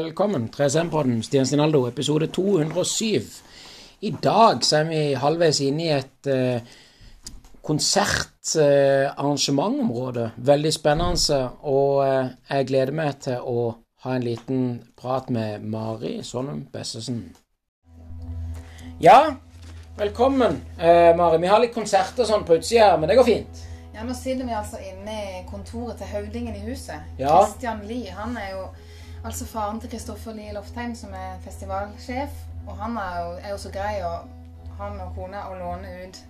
Velkommen, 3SM-podden, Stian Stinaldo, episode 207. I dag så er vi halvveis inne i et uh, konsertarrangementområde. Uh, Veldig spennende, og uh, jeg gleder meg til å ha en liten prat med Mari Sonum Bessesen. Ja, velkommen, Mari. Vi har litt konserter sånn på utsida men det går fint. Ja, Nå sitter vi altså inne i kontoret til høvdingen i huset. Ja. Christian Lie. Han er jo altså faren til Kristoffer Lie Loftheim, som er festivalsjef. Og han er jo, er jo så grei, og han og kona, å låne ut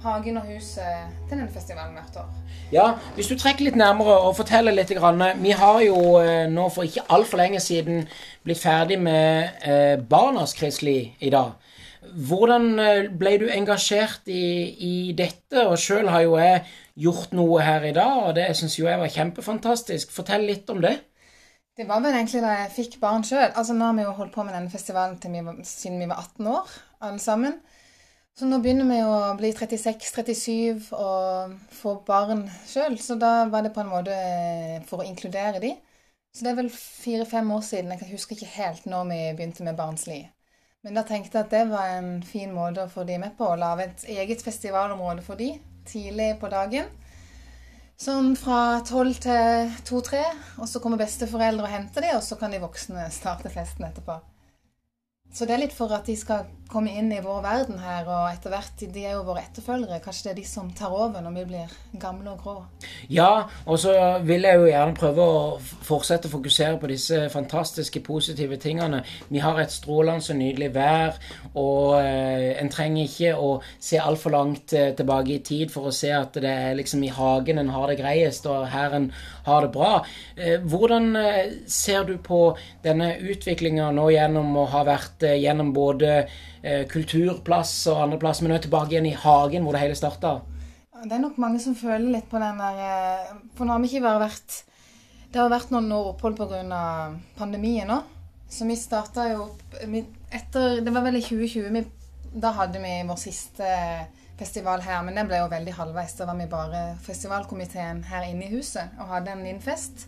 hagen og huset til den festivalen hvert år. Ja, hvis du trekker litt nærmere og forteller litt. Vi har jo eh, nå for ikke altfor lenge siden blitt ferdig med eh, Barnas Kristelig i dag. Hvordan eh, ble du engasjert i, i dette? Og sjøl har jo jeg gjort noe her i dag, og det syns jo jeg var kjempefantastisk. Fortell litt om det. Det var vel egentlig da jeg fikk barn sjøl. Altså, nå har vi jo holdt på med denne festivalen vi var, siden vi var 18 år, alle sammen. Så nå begynner vi å bli 36-37 og få barn sjøl. Så da var det på en måte for å inkludere de. Så det er vel fire-fem år siden. Jeg husker ikke helt når vi begynte med Barnsli. Men da tenkte jeg at det var en fin måte å få de med på. Å lage et eget festivalområde for de tidlig på dagen. Sånn fra tolv til to-tre. Og så kommer besteforeldre og henter dem, og så kan de voksne starte festen etterpå. Så det er litt for at de skal komme inn i vår verden her, og etter hvert De er jo våre etterfølgere. Kanskje det er de som tar over når vi blir gamle og grå. Ja, og så vil jeg jo gjerne prøve å fortsette å fokusere på disse fantastiske, positive tingene. Vi har et strålende og nydelig vær, og eh, en trenger ikke å se altfor langt eh, tilbake i tid for å se at det er liksom i hagen en har det greiest, og her en har det bra. Eh, hvordan ser du på denne utviklinga nå gjennom å ha vært gjennom både kulturplass og andre plass, men nå er tilbake igjen i hagen hvor det hele starta. Det er nok mange som føler litt på den der eh, For nå har vi ikke bare vært Det har vært noen år opphold pga. pandemien nå. Så vi starta jo etter Det var vel i 2020 vi, Da hadde vi vår siste festival her, men den ble jo veldig halvveis. Da var vi bare festivalkomiteen her inne i huset og hadde en liten.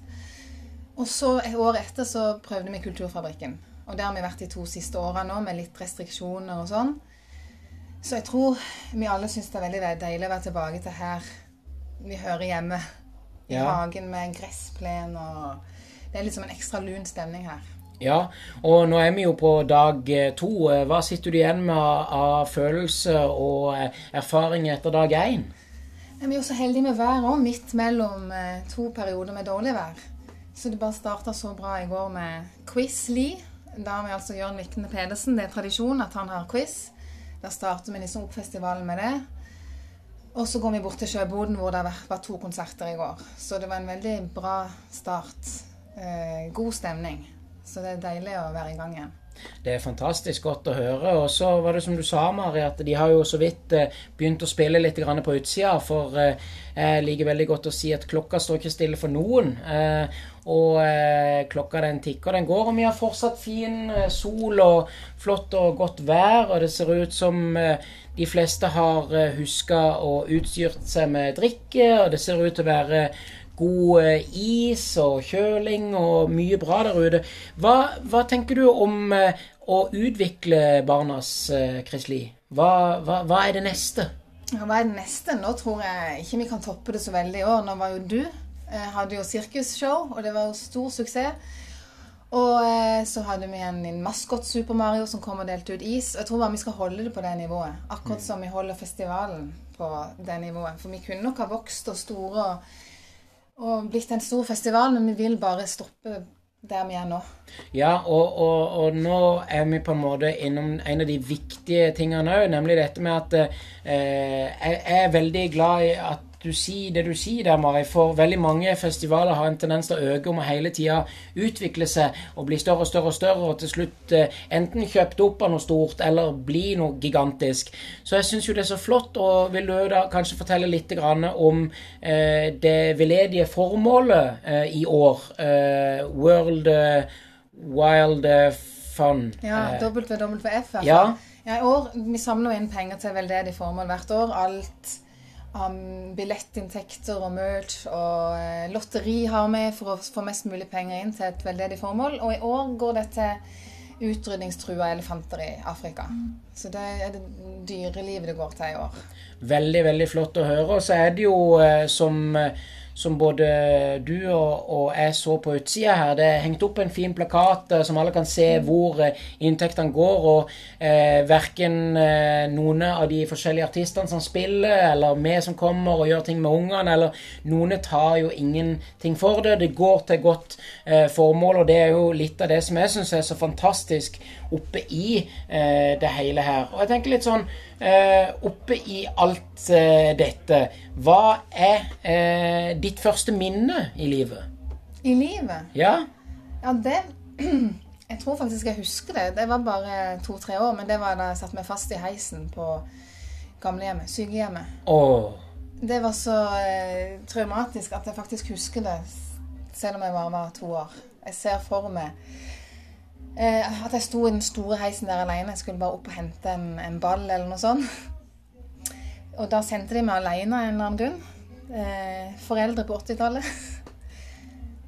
Og så året etter så prøvde vi Kulturfabrikken. Og det har vi vært de to siste åra nå, med litt restriksjoner og sånn. Så jeg tror vi alle syns det er veldig deilig å være tilbake til her vi hører hjemme. I ja. hagen med gressplen og Det er liksom en ekstra lun stemning her. Ja, og nå er vi jo på dag eh, to. Hva sitter du igjen med av følelse og eh, erfaring etter dag én? Vi er jo så heldige med vær òg, midt mellom eh, to perioder med dårlig vær. Så det bare starta så bra i går med Quiz Lee da har vi altså Jørn Vikne Pedersen. Det er tradisjon at han har quiz. Da starter vi liksom opp festivalen med det. Og så går vi bort til Sjøboden, hvor det var to konserter i går. Så det var en veldig bra start. Eh, god stemning. Så det er deilig å være i gang igjen. Det er fantastisk godt å høre. Og så var det som du sa, Mari, at de har jo så vidt eh, begynt å spille litt på utsida. For eh, jeg liker veldig godt å si at klokka står ikke stille for noen. Eh, og klokka den tikker, den går. Og vi har fortsatt fin sol og flott og godt vær. Og det ser ut som de fleste har huska og utstyrt seg med drikke. Og det ser ut til å være god eh, is og kjøling og mye bra der ute. Hva, hva tenker du om eh, å utvikle Barnas eh, Kristelig? Hva, hva, hva, er det neste? Ja, hva er det neste? Nå tror jeg ikke vi kan toppe det så veldig i år. Nå var jo du hadde jo sirkusshow, og det var jo stor suksess. Og så hadde vi en, en maskot Super Mario som kom og delte ut is. Jeg tror bare vi skal holde det på det nivået. Akkurat mm. som vi holder festivalen på det nivået. For vi kunne nok ha vokst og store og og blitt en stor festival, men vi vil bare stoppe der vi er nå. Ja, og, og, og, nå er vi på en måte innom en av de viktige tingene òg, nemlig dette med at eh, jeg er veldig glad i at du sier det du sier der, Mari. For veldig mange festivaler har en tendens til å øke om å hele tida utvikle seg og bli større og større og større, og til slutt eh, enten kjøpt opp av noe stort eller bli noe gigantisk. Så jeg syns jo det er så flott, og vil du da kanskje fortelle litt om eh, det veldedige formålet eh, i år? Eh, World Wild Fun. Ja, WWF. Ja. ja, i år, Vi samler inn penger til veldedig formål hvert år. Alt av billettinntekter og merch og eh, lotteri har vi for å få mest mulig penger inn til et veldedig formål. Og i år går det til utrydningstrua elefanter i Afrika. Så det er det dyrelivet det går til i år. Veldig, veldig flott å høre. Og så er det jo eh, som eh, som både du og, og, jeg så på utsida her. Det er hengt opp en fin plakat eh, som alle kan se hvor eh, inntektene går. Og eh, verken eh, noen av de forskjellige artistene som spiller, eller vi som kommer og gjør ting med ungene, eller noen tar jo ingenting for det. Det går til godt eh, formål, og det er jo litt av det som jeg syns er så fantastisk oppe i eh, det hele her. Og jeg tenker litt sånn Oppe i alt dette, hva er ditt første minne i livet? I livet? Ja. Ja, det Jeg tror faktisk jeg husker det. Det var bare to-tre år, men det var da jeg satte meg fast i heisen på gamlehjemmet. Sykehjemmet. Oh. Det var så eh, traumatisk at jeg faktisk husker det, selv om jeg bare var to år. Jeg ser for meg eh, at jeg sto i den store heisen der alene. Jeg skulle bare opp og hente en, en ball eller noe sånt. Og da sendte de meg alene av en eller annen grunn eh, foreldre på 80-tallet.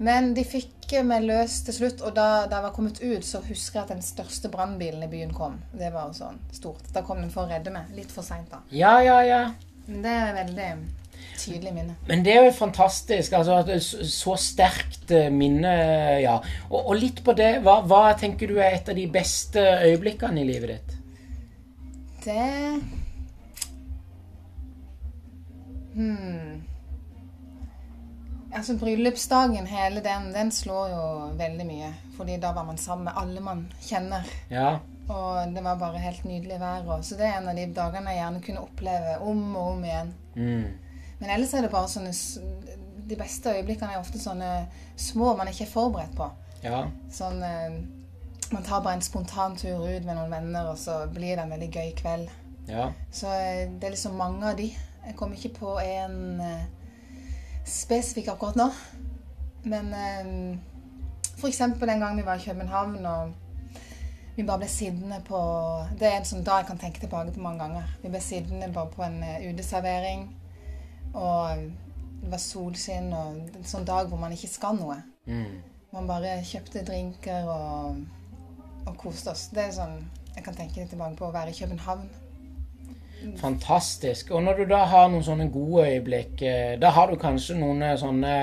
Men de fikk meg løs til slutt, og da, da, jeg var kommet ut, så husker jeg at den største brannbilen i byen kom. Det var jo sånn stort. Da kom den for å redde meg. Litt for seint, da. Ja, ja, ja. Det er veldig tydelig minne. Men det er jo fantastisk. altså Så sterkt eh, minne, ja. Og, og litt på det, hva, hva tenker du er et av de beste øyeblikkene i livet ditt? Det Hmm. Altså Bryllupsdagen, hele den, den slår jo veldig mye. Fordi da var man sammen med alle man kjenner. Ja. Og det var bare helt nydelig vær. Så det er en av de dagene jeg gjerne kunne oppleve om og om igjen. Mm. Men ellers er det bare sånne De beste øyeblikkene er ofte sånne små man ikke er forberedt på. Ja. Sånn eh, Man tar bare en spontan tur ut med noen venner, og så blir det en veldig gøy kveld. Ja. Så eh, det er liksom mange av de. Jeg kom ikke på en eh, spesifikk akkurat nå. Men f.eks. den gang vi var i København og vi bare ble sittende på Det er en sånn dag jeg kan tenke tilbake på mange ganger. Vi ble sittende bare på en uteservering. Og det var solskinn og en sånn dag hvor man ikke skal noe. Mm. Man bare kjøpte drinker og, og koste oss. Det er sånn jeg kan tenke litt tilbake på å være i København. Fantastisk. Og når du da har noen sånne gode øyeblikk, eh, da har du kanskje noen eh, sånne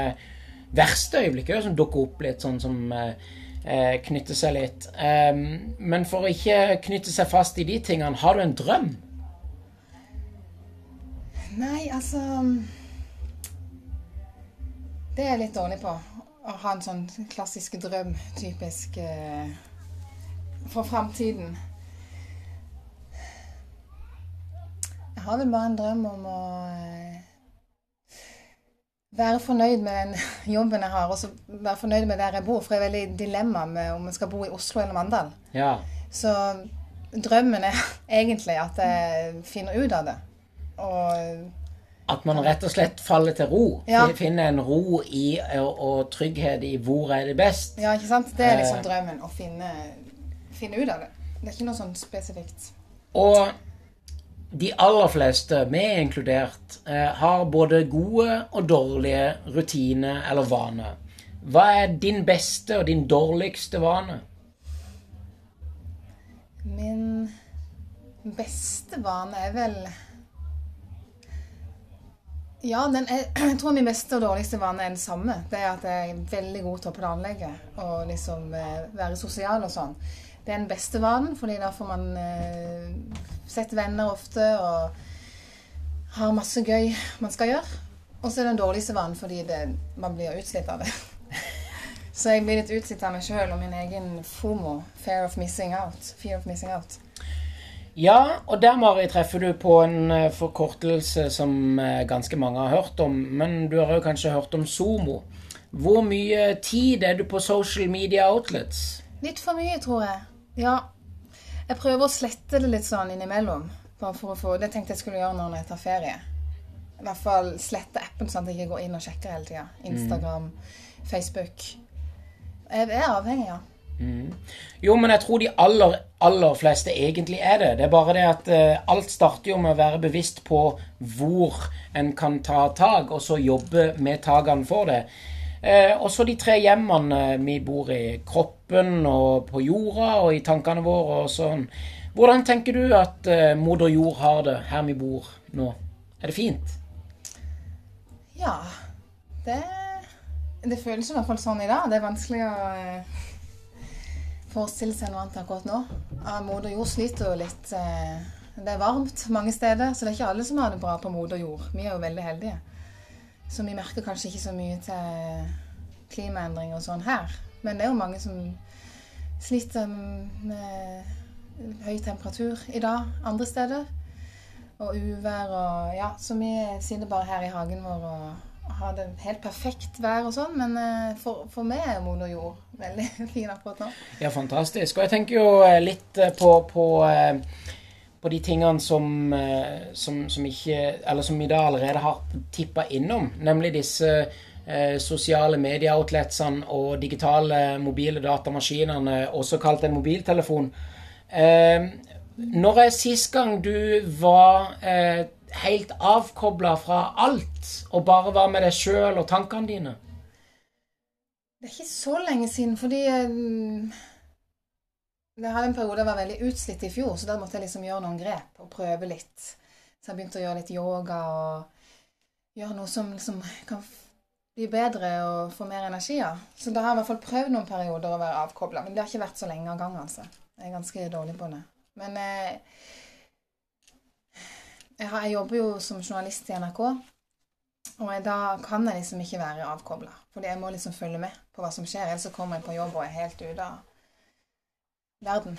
verste øyeblikk som dukker opp litt, sånn som eh, knytter seg litt. Um, men for å ikke knytte seg fast i de tingene, har du en drøm? Nei, altså Det er jeg litt dårlig på. Å ha en sånn klassisk drøm, typisk eh, for framtiden. Jeg har vel bare en drøm om å eh, være fornøyd med den jobben jeg har, og så være fornøyd med der jeg bor. For jeg er veldig dilemma med om jeg skal bo i Oslo eller Mandal. Ja. Så drømmen er egentlig at jeg finner ut av det. Og At man rett og slett faller til ro. Ja. Finner en ro i og, og trygghet i hvor er det best. Ja, ikke sant? Det er Eh. liksom drømmen. Å finne, finne ut av det. Det er ikke noe sånn spesifikt. Og de aller fleste, meg inkludert, eh, har både gode og dårlige rutiner eller vaner. Hva er din beste og din dårligste vane? Min beste vane er vel Ja, den er, jeg tror min beste og dårligste vane er den samme. Det er at jeg er veldig god til å planlegge og liksom eh, være sosial og sånn. Det er den beste vanen, fordi da får man eh, sett venner ofte og har masse gøy man skal gjøre. Og så er det den dårligste vanen fordi det, man blir utslitt av det. Så jeg blir litt utslitt av meg sjøl og min egen FOMO, fear of missing out. Fear of missing out. Ja, og der, Mari, treffer du på en eh, forkortelse som eh, ganske mange har hørt om. Men du har jo kanskje hørt om SOMO. Hvor mye tid er du på social media outlets? Litt for mye, tror jeg. Ja. Jeg prøver å slette det litt sånn innimellom. Bare for å få, Det tenkte jeg skulle gjøre når jeg tar ferie. I hvert fall slette appen sånn at jeg ikke går inn og sjekker hele tida. Instagram, Facebook. Jeg er avhengig, ja. Mm. Jo, men jeg tror de aller, aller fleste egentlig er det. Det er bare det at uh, alt starter jo med å være bevisst på hvor en kan ta tak, og så jobbe med takene for det. Uh, og så de tre hjemmene vi bor i. Kroppen og på jorda og i tankene våre og sånn. Hvordan tenker du at uh, moder jord har det her vi bor nå? Er det fint? Ja. Det, det føles i hvert fall sånn i dag. Det er vanskelig å forestille seg noe annet akkurat nå. Moder jord sliter jo litt. Eh, det er varmt mange steder, så det er ikke alle som har det bra på moder jord. Vi er jo veldig heldige. Så vi merker kanskje ikke så mye til klimaendringer og sånn her. Men det er jo mange som sliter med høy temperatur i dag andre steder. Og uvær og Ja, så vi sitter bare her i hagen vår og ha det helt perfekt vær og sånn, men eh, for, for meg er moder jord veldig fin akkurat nå. Ja, fantastisk. Og jeg tenker jo eh, litt eh, på, på, på de tingene som, som, som, ikke Eller som vi da allerede har tippa innom, nemlig disse eh, sosiale medieoutletsene og digitale mobile datamaskinene, også kalt en mobiltelefon. Eh, når er sist gang du var eh, helt avkobla fra alt og bare var med deg sjøl og tankene dine? Det er ikke så lenge siden, fordi Jeg hadde en periode jeg var veldig utslitt i fjor, så da måtte jeg liksom gjøre noen grep og prøve litt. Så jeg begynte å gjøre litt yoga og gjøre noe som liksom kan bli bedre og få mer energi av. Så da har jeg i hvert fall prøvd noen perioder å være avkobla. Men det har ikke vært så lenge av gangen, altså. Jeg er ganske dårlig på det. Men eh, jeg, jobber jo som journalist i NRK. Og jeg, da kan jeg liksom ikke være avkobla. Fordi jeg må liksom følge med på hva som skjer. Ellers så kommer jeg på jobb og er helt ute av verden.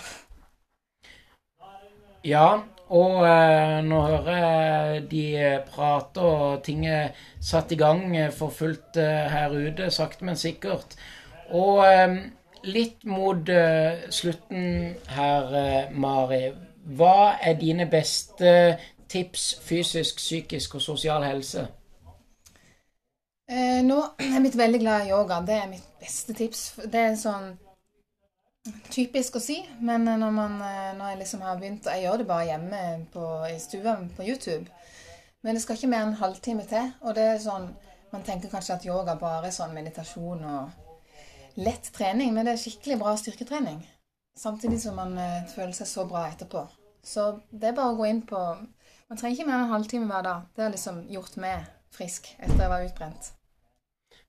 Ja, og eh, nå hører jeg de prater, og ting er satt i gang for fullt eh, her ute, sakte, men sikkert. Og eh, litt mot eh, slutten her, eh, Mari. Hva er dine beste tips fysisk, psykisk og sosial helse? Eh, nå er jeg blitt veldig glad i yoga. Det er mitt beste tips. Det er sånn typisk å si, men når, man, eh, når jeg liksom har begynt Jeg gjør det bare hjemme på, i stua på YouTube. Men det skal ikke mer enn en halvtime til. Og det er sånn Man tenker kanskje at yoga bare er sånn meditasjon og lett trening, men det er skikkelig bra styrketrening. Samtidig som man uh, føler seg så bra etterpå. Så det er bare å gå inn på man trenger ikke mer enn en halvtime hver dag. Det har liksom gjort meg frisk etter jeg var utbrent.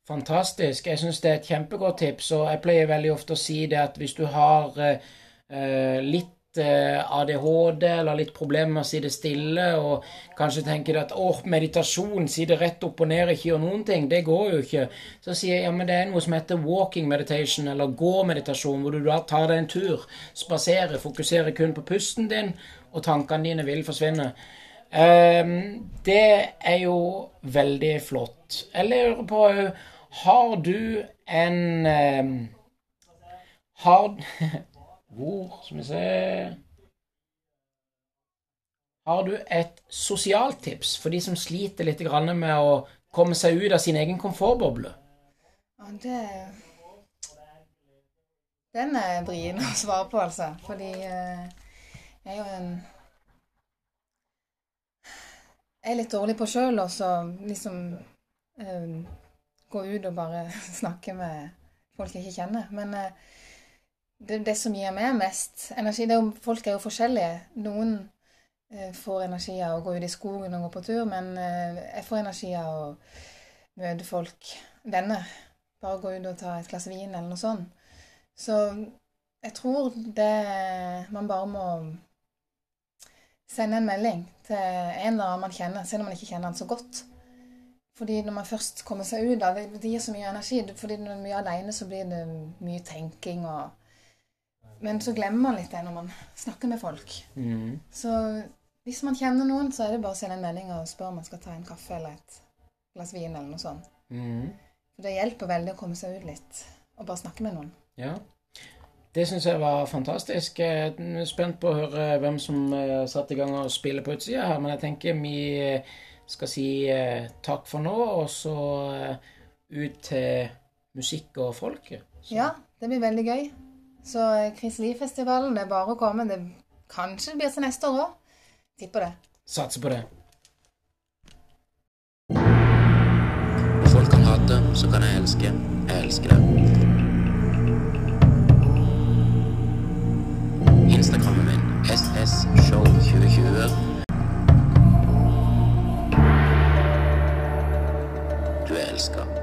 Fantastisk. Jeg syns det er et kjempegodt tips. Og jeg pleier veldig ofte å si det at hvis du har eh, litt Eh, ADHD eller litt problemer med å sitte stille, og kanskje tenker at åh, meditasjon, sitte rett opp og ned, ikke gjør noen ting, det går jo ikke. Så sier jeg ja, men det er noe som heter walking meditation, eller gå-meditasjon, hvor du da tar deg en tur, spaserer, fokuserer kun på pusten din, og tankene dine vil forsvinne. Um, det er jo veldig flott. Jeg lurer på Har du en um, Har Hvor Skal vi se Har du et sosialt tips for de som sliter litt med å komme seg ut av sin egen komfortboble? Ja, det Den er vrien å svare på, altså. Fordi eh, jeg er jo en er litt dårlig på sjøl å liksom eh, gå ut og bare snakke med folk jeg ikke kjenner. Men eh, det, det, som gir meg mest energi er jo, Folk er jo forskjellige. Noen eh, får energi av å gå ut i skogen og gå på tur, men eh, jeg får energi av å møte folk, venner. Bare gå ut og ta et glass vin eller noe sånt. Så jeg tror det Man bare må sende en melding til en eller annen man kjenner, selv om man ikke kjenner han så godt. Fordi når man først kommer seg ut da, det, det gir så mye energi. Fordi når man er mye alene, så blir det mye tenking og men så glemmer man litt det når man snakker med folk. Mm. Så hvis man kjenner noen, så er det bare å sende en melding og spørre om man skal ta en kaffe eller et glass vin eller noe sånt. Mm. Det hjelper veldig å komme seg ut litt og bare snakke med noen. Ja. Det syns jeg var fantastisk. Jeg er spent på å høre hvem som uh, satte i gang og spille på utsida her, men jeg tenker vi eh, skal si uh, takk for nå, og så ut til musikk og folket. Ja, det blir veldig gøy. Så eh, Chris Lie-festivalen, det er bare å komme. Det kanskje det blir til neste år òg. Tipper det. Satser på det. Folk kan hate, så kan jeg elske. Jeg elsker det. Instagrammen min ssshow2020. Du elsker.